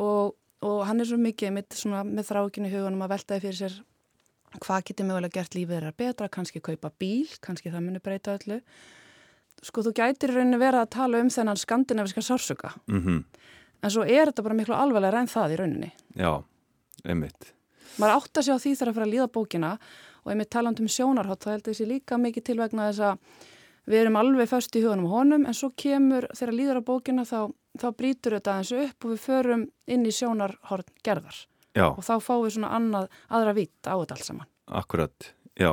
og, og hann er svo mikið með, með þrákinu í hugunum að veltaði fyrir sér hvað getur mögulega gert lífið þeirra betra, kannski kaupa bíl, kannski það munir breyta öllu. Sko þú gætir rauninni verið að tala um þennan skandinaviska sársöka, mm -hmm. en svo er þetta bara miklu alveglega enn það í rauninni. Já, einmitt. Maður átt að sjá því þegar að fara að líða bókina og einmitt taland um sjónarhátt, það heldur þessi líka mikið til vegna þess að við erum alveg först í hugunum honum en svo kemur þegar líður á bókina þá, þá brítur þetta eins upp og við förum inn í sjónarhorn gerðar já. og þá fáum við svona annað, aðra vitt á þetta alls saman. Akkurat, já.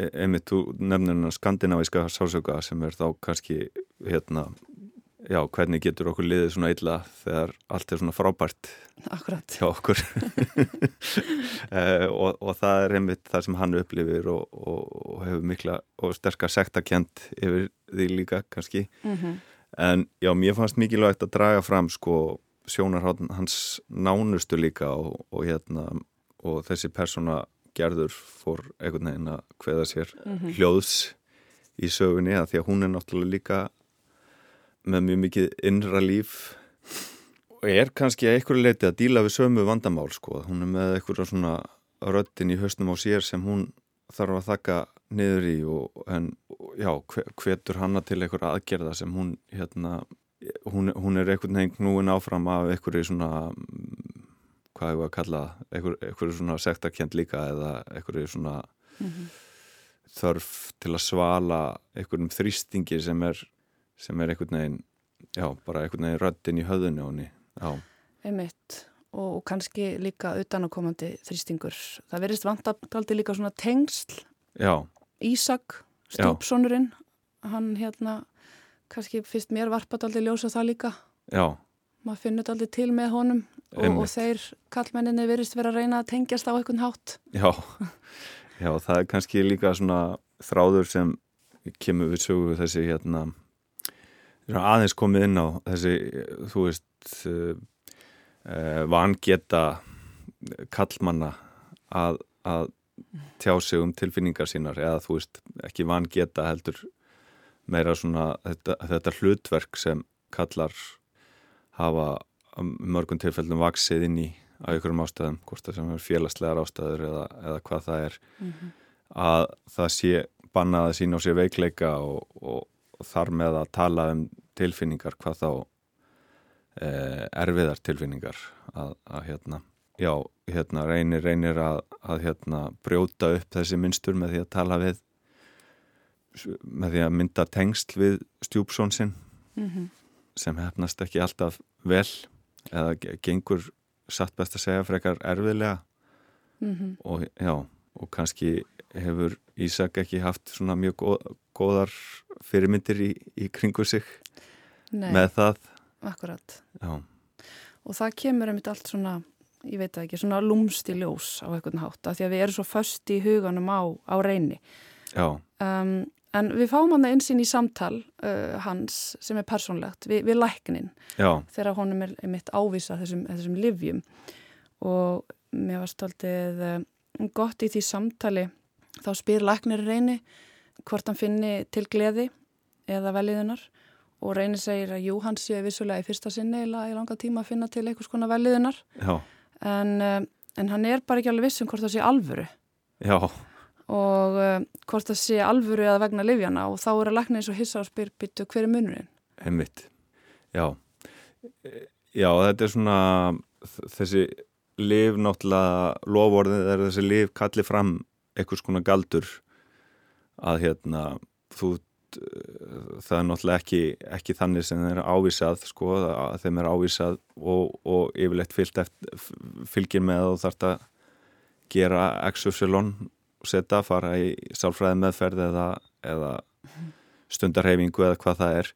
E einmitt, þú nefnir skandinavíska sásöka sem er þá kannski hérna já, hvernig getur okkur liðið svona illa þegar allt er svona frábært Akkurat. hjá okkur eh, og, og það er einmitt það sem hann upplifir og, og, og hefur mikla og sterkar sektakent yfir því líka kannski Mm -hmm. en já, mér fannst mikilvægt að draga fram sko sjónarhátt hans nánustu líka og hérna og þessi persóna gerður fór einhvern veginn að hveða sér Mm -hmm. hljóðs í sögunni að því að hún er náttúrulega líka með mjög mikið innra líf og er kannski að einhverju leiti að díla við sömu vandamál sko. hún er með einhverja svona röttin í höstum á sér sem hún þarf að þakka niður í og, en já, hvetur hanna til einhverja aðgerða sem hún hérna, hún, hún er einhvern veginn knúin áfram af einhverju svona hvað hefur að kalla einhverju, einhverju svona sektakent líka eða einhverju svona Mm -hmm. þörf til að svala einhverjum þrýstingi sem er sem er einhvern veginn já, bara einhvern veginn röddin í höðunni á henni. Já, Einmitt. Og, og kannski líka utanakomandi þrýstingur. Það verist vantaldi líka svona tengsl. Já, Ísak, stjúpsonurinn hann hérna kannski fyrst mér varpat aldrei ljósa það líka. Já, maður finnur aldrei til með honum og, og þeir kallmenninni verist vera að reyna að tengjast á einhvern hátt. Já. Já, það er kannski líka svona þráður sem kemur við sögu þessi hérna aðeins komið inn á þessi, þú veist uh, uh, vangeta kallmanna að, að tjá sig um tilfinningar sínar eða þú veist, ekki vangeta heldur meira svona þetta, þetta hlutverk sem kallar hafa mörgum tilfellum vaksið inn í á ykkurum ástæðum, hvort það sem er félagslegar ástæður eða, eða hvað það er mm -hmm. að það sé bannað að sína á sér veikleika og, og, og þar með að tala um tilfinningar hvað þá eh, erfiðar tilfinningar að, að hérna já, hérna reynir, reynir að, að hérna brjóta upp þessi minnstur með því að tala við með því að mynda tengsl við stjúpsón sinn Mm -hmm. sem hefnast ekki alltaf vel eða gengur satt best að segja frekar erfiðlega Mm -hmm. og já, og kannski hefur Ísak ekki haft svona mjög góð, góðar fyrirmyndir í, í kringu sig Nei, með það. Akkurat. Já, og það kemur einmitt allt svona ég veit ekki, svona lúmst í ljós á einhvern hátt, af því að við erum svo föst í huganum á, á reyni. Já, um, en við fáum hann einsinn í samtal uh, hans sem er persónlegt við, við læknin já, þegar honum er einmitt ávisa þessum, þessum livjum og mér var stoltið uh, gott í því samtali þá spyr læknir reyni hvort hann finni til gleði eða veliðunar og reyni segir að jú, hann sé vissulega í fyrsta sinni eða í langa tíma að finna til einhvers konar veliðunar en, uh, en hann er bara ekki alveg vissum hvort það sé alvöru. Já, og uh, hvort það sé alvöru eða vegna livjana og þá er að læknir eins og hissa og spyr byttu hver er munurinn? Einmitt. Já. Já, þetta er svona þessi liv náttúrulega lofórðið er þessi liv kalli fram einhvers konar galdur að hérna þú það er náttúrulega ekki, ekki þannig sem þeir eru ávísað sko, að þeim er ávísað og, og yfirleitt eftir, fylgir með og þarf að gera exosilon og setja, fara í sálfræði meðferð eða, eða stundarhefingu eða hvað það er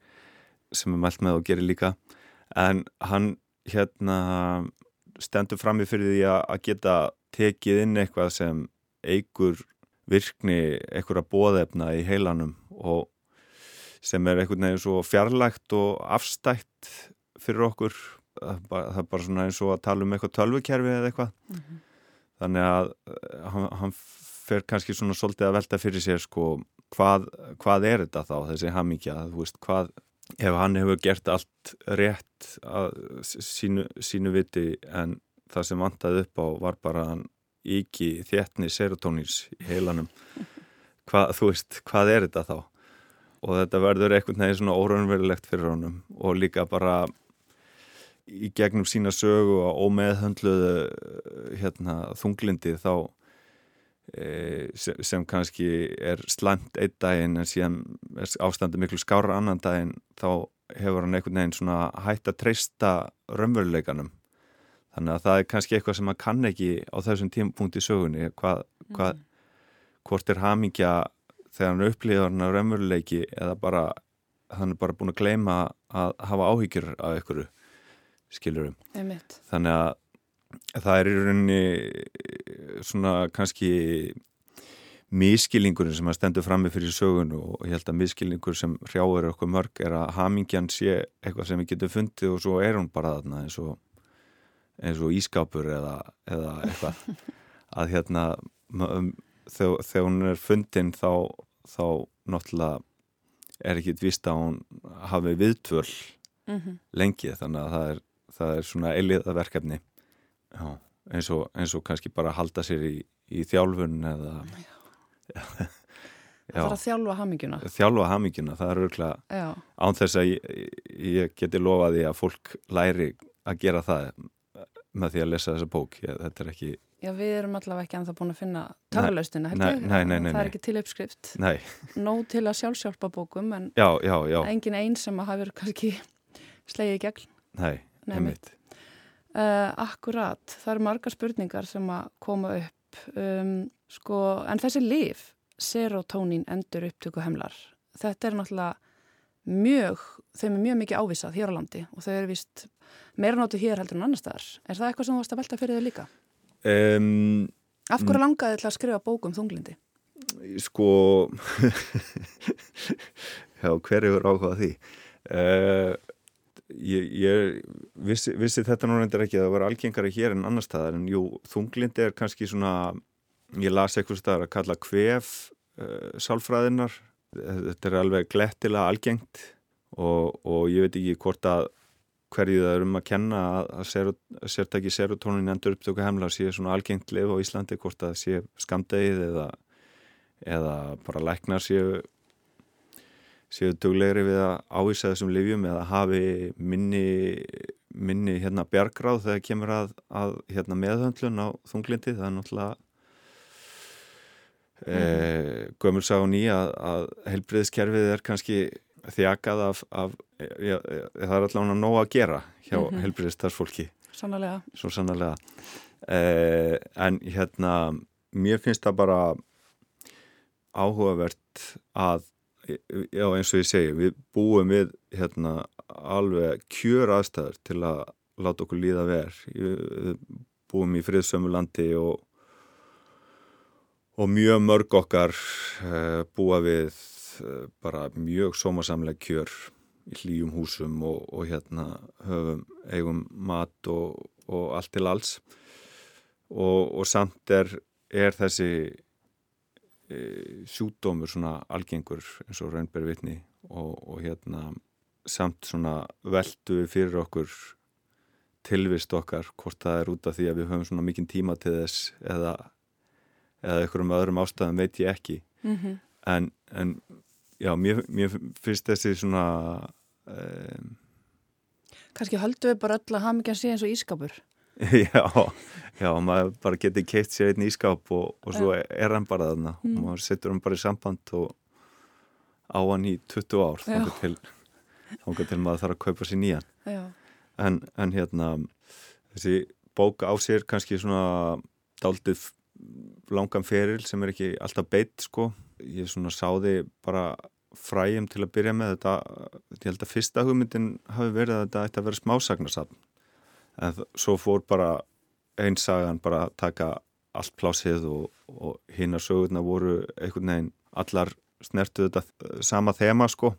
sem er mælt með og gerir líka. En hann hérna stendur fram í fyrir því að geta tekið inn eitthvað sem eigur virkni einhverja bóðefna í heilanum og sem er einhvern veginn svo fjarlægt og afstætt fyrir okkur. Það er bara, svona eins og að tala um eitthvað tölvukerfi eða eitthvað. Mm -hmm. þannig að hann, hann fer kannski svona svolítið að velta fyrir sér sko hvað, hvað er þetta þá þessi hamingja, þú veist hvað ef hann hefur gert allt rétt að sínu, sínu viti en það sem vantaði upp á var bara hann ekki þéttni serotónins í heilanum. Hvað, þú veist, hvað er þetta þá? Og þetta verður einhvern veginn svona óraunverulegt fyrir honum og líka bara í gegnum sína sögu og ómeðhöndluðu hérna, þunglindi þá e, sem, sem kannski er slæmt einn daginn en síðan er ástandi miklu skára annan daginn þá hefur hann einhvern veginn svona hægt að treysta raunveruleikanum þannig að það er kannski eitthvað sem hann kann ekki á þessum tímpunkti sögunni hvað, hvað mm. hvort er hamingja þegar hann upplýðar hann á raunveruleiki eða bara hann er bara búin að gleima að hafa áhyggjur af einhverju skilurum þannig að það er í rauninni svona kannski miskilningurinn sem að stendur frammi fyrir sögun og ég held að miskilningur sem hrjáður okkur mörg er að hamingjan sé eitthvað sem við getum fundið og svo er hún bara þarna eins og, eins og ískápur eða, eða eitthvað. Að hérna þegar, þegar hún er fundin þá, þá náttúrulega er ekki vist að hún hafi viðtvöl mm -hmm. lengi þannig að það er, það er svona eiliða verkefni Já, eins, og, eins og kannski bara halda sér í, í þjálfun eða Já. Það þarf að þjálfa haminguna Þjálfa haminguna, það er örgulega án þess að ég, ég geti lofaði að fólk læri að gera það með því að lesa þessa bók. Ég, þetta er ekki Já, við erum allavega ekki anþá búin að finna töfalaustina það er ekki til uppskrift. Nóg til að sjálfsjálfa bókum en já, já, já. engin einn sem að hafa kannski slegið í gegn. Nei, nefnitt uh, Akkurat, það eru marga spurningar sem að koma upp. Um, sko, en þessi lif serotonín endur upptöku hemlar þetta er náttúrulega mjög, þeim er mjög mikið ávisað hér á landi og þau eru vist meira nótu hér heldur en annar staðar. Er það eitthvað sem þú varst að velta fyrir þau líka? Um, Af hverju langaði þið að skrifa bókum þunglindi? Sko já, hver eru áhugað því? Uh, ég, ég vissi, vissi þetta nú reyndir ekki að það var algengari hér en annar staðar en jú, þunglindi er kannski svona ég las eitthvað staðar að kalla kvef uh, sálfræðinar þetta er alveg glettilega algengt og, og ég veit ekki hvort að hverju það er um að kenna að sértæki serotonin endur upptöku hemla sé svona algengt lif á Íslandi hvort að sé skamdegið eða, eða bara læknar séu séu duglegri við að ávísa þessum livjum eða hafi minni, minni hérna bjargráð þegar kemur að, að hérna meðhöndlun á þunglindi það er náttúrulega Mm -hmm. Gömul sá ný að, að heilbriðskerfið er kannski þjakað af, af ja, það er allavega nóg að gera hjá mm -hmm. heilbriðstarfsfólki Sannlega Svo sannlega eh, En hérna mér finnst það bara áhugavert að já eins og ég segi við búum við hérna alveg kjör aðstæður til að láta okkur líða verð við búum í friðsömu landi og og mjög mörg okkar uh, búa við bara mjög sómasamlega kjör í hlýjum húsum og, og hérna höfum eigum mat og, og allt til alls og, og samt er, er þessi e, sjúdómur svona algengur eins og raunber vitni og hérna samt svona veldu fyrir okkur tilvist okkar hvort það er út af því að við höfum svona mikinn tíma til þess eða eða einhverjum öðrum ástæðum veit ég ekki mm -hmm. en, en já, mér, mér finnst þessi svona um, Kanski höldu við bara öll að hafa mikið að sé eins og ískapur Já, já, maður bara getur keitt sér einn ískap og, og svo er hann bara þarna. Mm. og maður setur hann bara í samband og á hann í 20 ár þá til, til maður þarf að kaupa sér nýjan. En, en hérna þessi bók á sér kannski svona daldið langan feril sem er ekki alltaf beitt sko. Ég svona sáði bara fræjum til að byrja með þetta. Ég held að fyrsta hugmyndin hafi verið að þetta ætti að vera smásagnarsamm. En svo fór bara einsagan bara að taka allt plásið og, og hinn að sögurna voru einhvern veginn allar snertu þetta sama þema sko.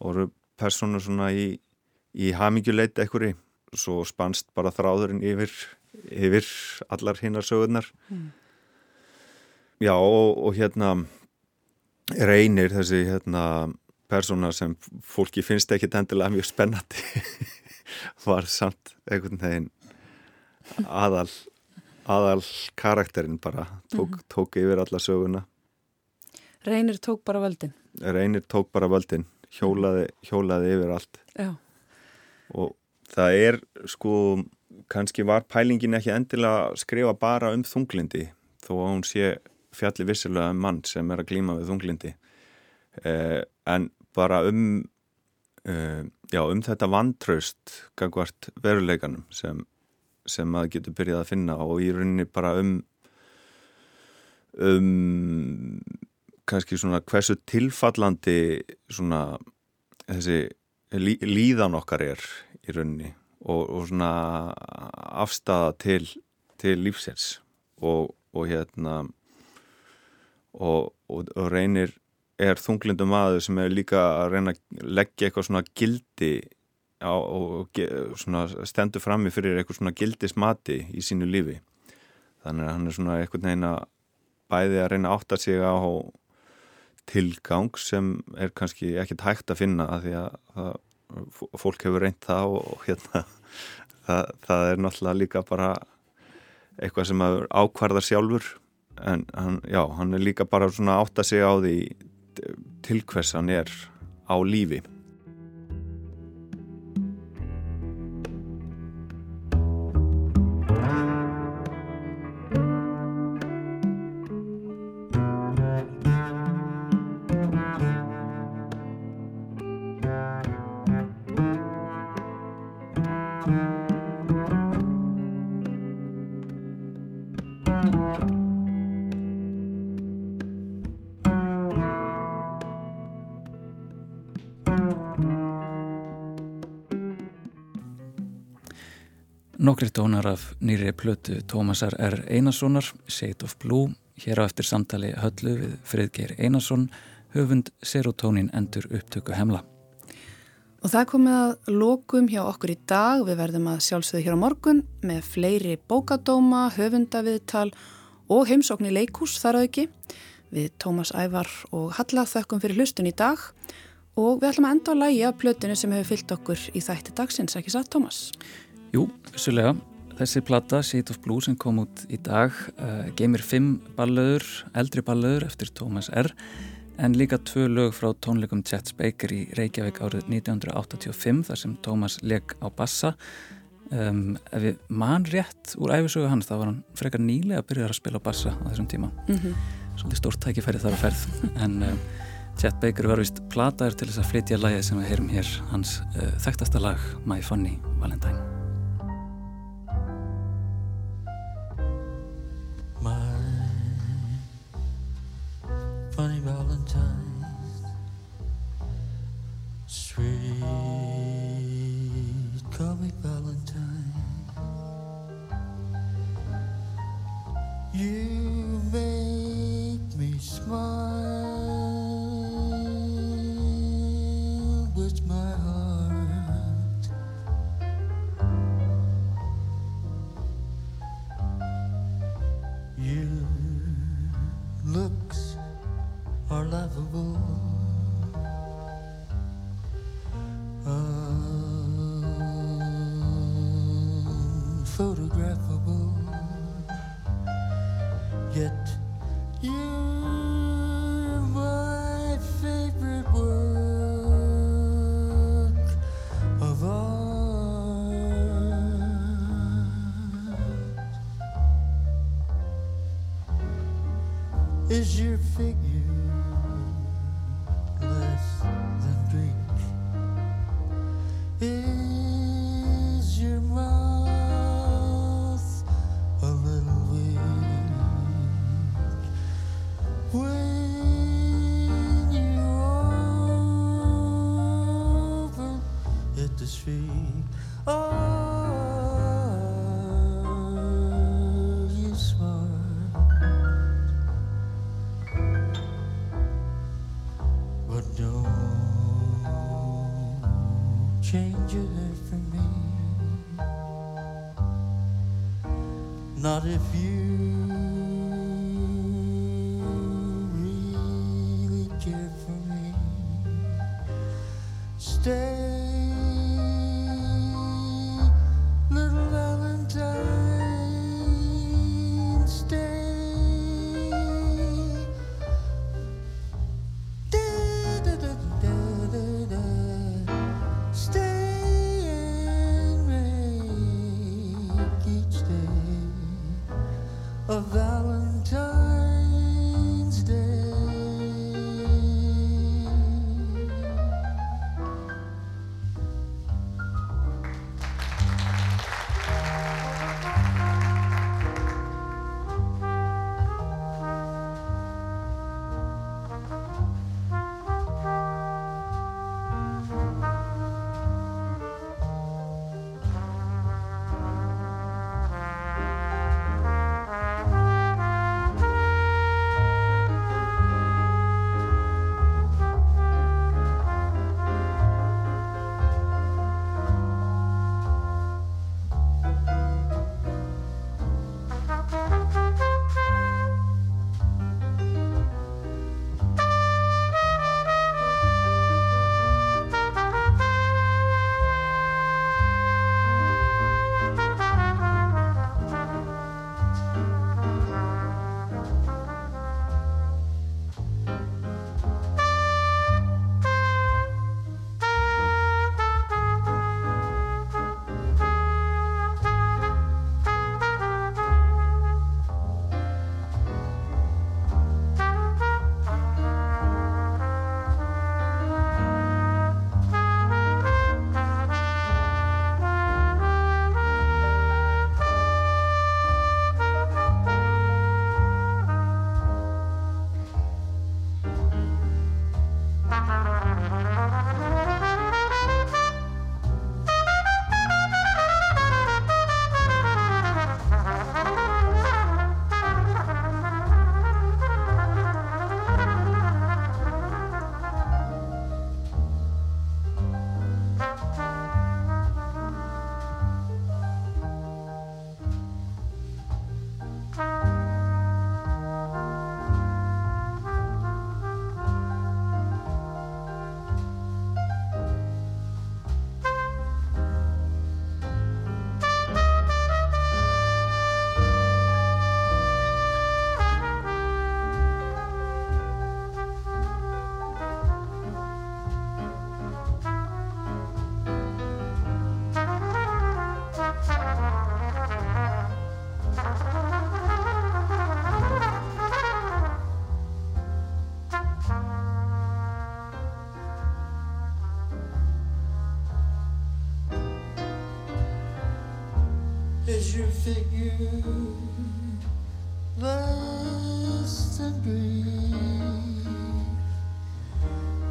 Og voru personur svona í, í haminguleit einhverji. Svo spannst bara þráðurinn yfir, yfir allar hinnar sögurnar. Mm. Já og, og hérna reynir þessi hérna persóna sem fólki finnst ekki endilega mjög spennandi var samt einhvern veginn aðal aðal karakterinn bara tók, mm -hmm. tók yfir alla söguna Reynir tók bara völdin Reynir tók bara völdin hjólaði, hjólaði yfir allt Já. og það er sko kannski var pælingin ekki endilega að skrifa bara um þunglindi þó að hún sé fjalli vissilega um mann sem er að glíma við þunglindi eh, en bara um uh, já, um þetta vantraust gangvart veruleikanum sem, sem maður getur byrjað að finna og í rauninni bara um um kannski svona hversu tilfallandi svona þessi lí, líðan okkar er í rauninni og, og svona afstafa til, til lífsins og, og hérna og, og reynir er þunglindum maður sem er líka að reyna að leggja eitthvað svona gildi á, og svona stendur frammi fyrir eitthvað svona gildismati í sínu lífi. Þannig að hann er svona eitthvað neina bæði að reyna að átta sig á tilgang sem er kannski ekkert hægt að finna að því að, að fólk hefur reynt það og, og hérna það, það er náttúrulega líka bara eitthvað sem ákvarðar sjálfur en hann, já, hann er líka bara svona átta sig á því til hvers hann er á lífi Tónar af nýri plötu Tómasar R. Einarssonar, Shade of Blue, hér á eftir samtali höllu við Friðgeir Einarsson, höfund Serotonin endur upptöku hemla. Og það komið að lokum hjá okkur í dag. Við verðum að sjálfsögðu hér á morgun með fleiri bókadóma, höfundaviðtal og heimsókn í leikús þar að ekki. Við Tómas Ævar og Halla þökkum fyrir hlustun í dag og við ætlum að enda á lægi af plötinu sem hefur fyllt okkur í þætti dagsins, ekki satt Tómas? Jú, vissulega. Þessi platta, Shade of Blue, sem kom út í dag, uh, geymir fimm ballöður, eldri ballöður eftir Thomas R. En líka tvö lög frá tónleikum Chet Baker í Reykjavík árið 1985, þar sem Thomas leg á bassa. Um, ef við mann rétt úr æfisögu hans, þá var hann frekar nýlega að byrja að spila á bassa á þessum tíma. Mm -hmm. Svolítið stórt tækifæri þar að ferð. en um, Chet Baker var vist plataður til þess að flytja lagið sem við heyrum hér, hans uh, þekktasta lag, My Funny Valentine. Change your for me. Not if you really care for me. Stay,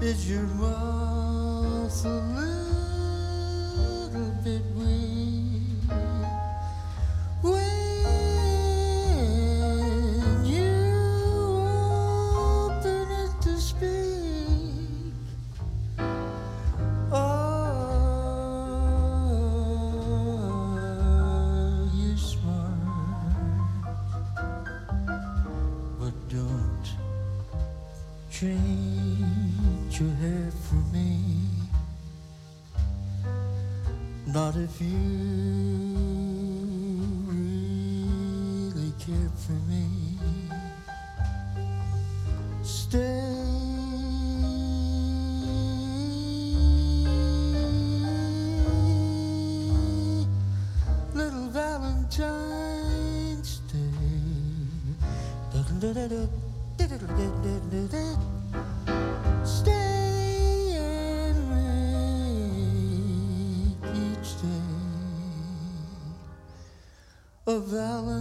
Is your mouth valor.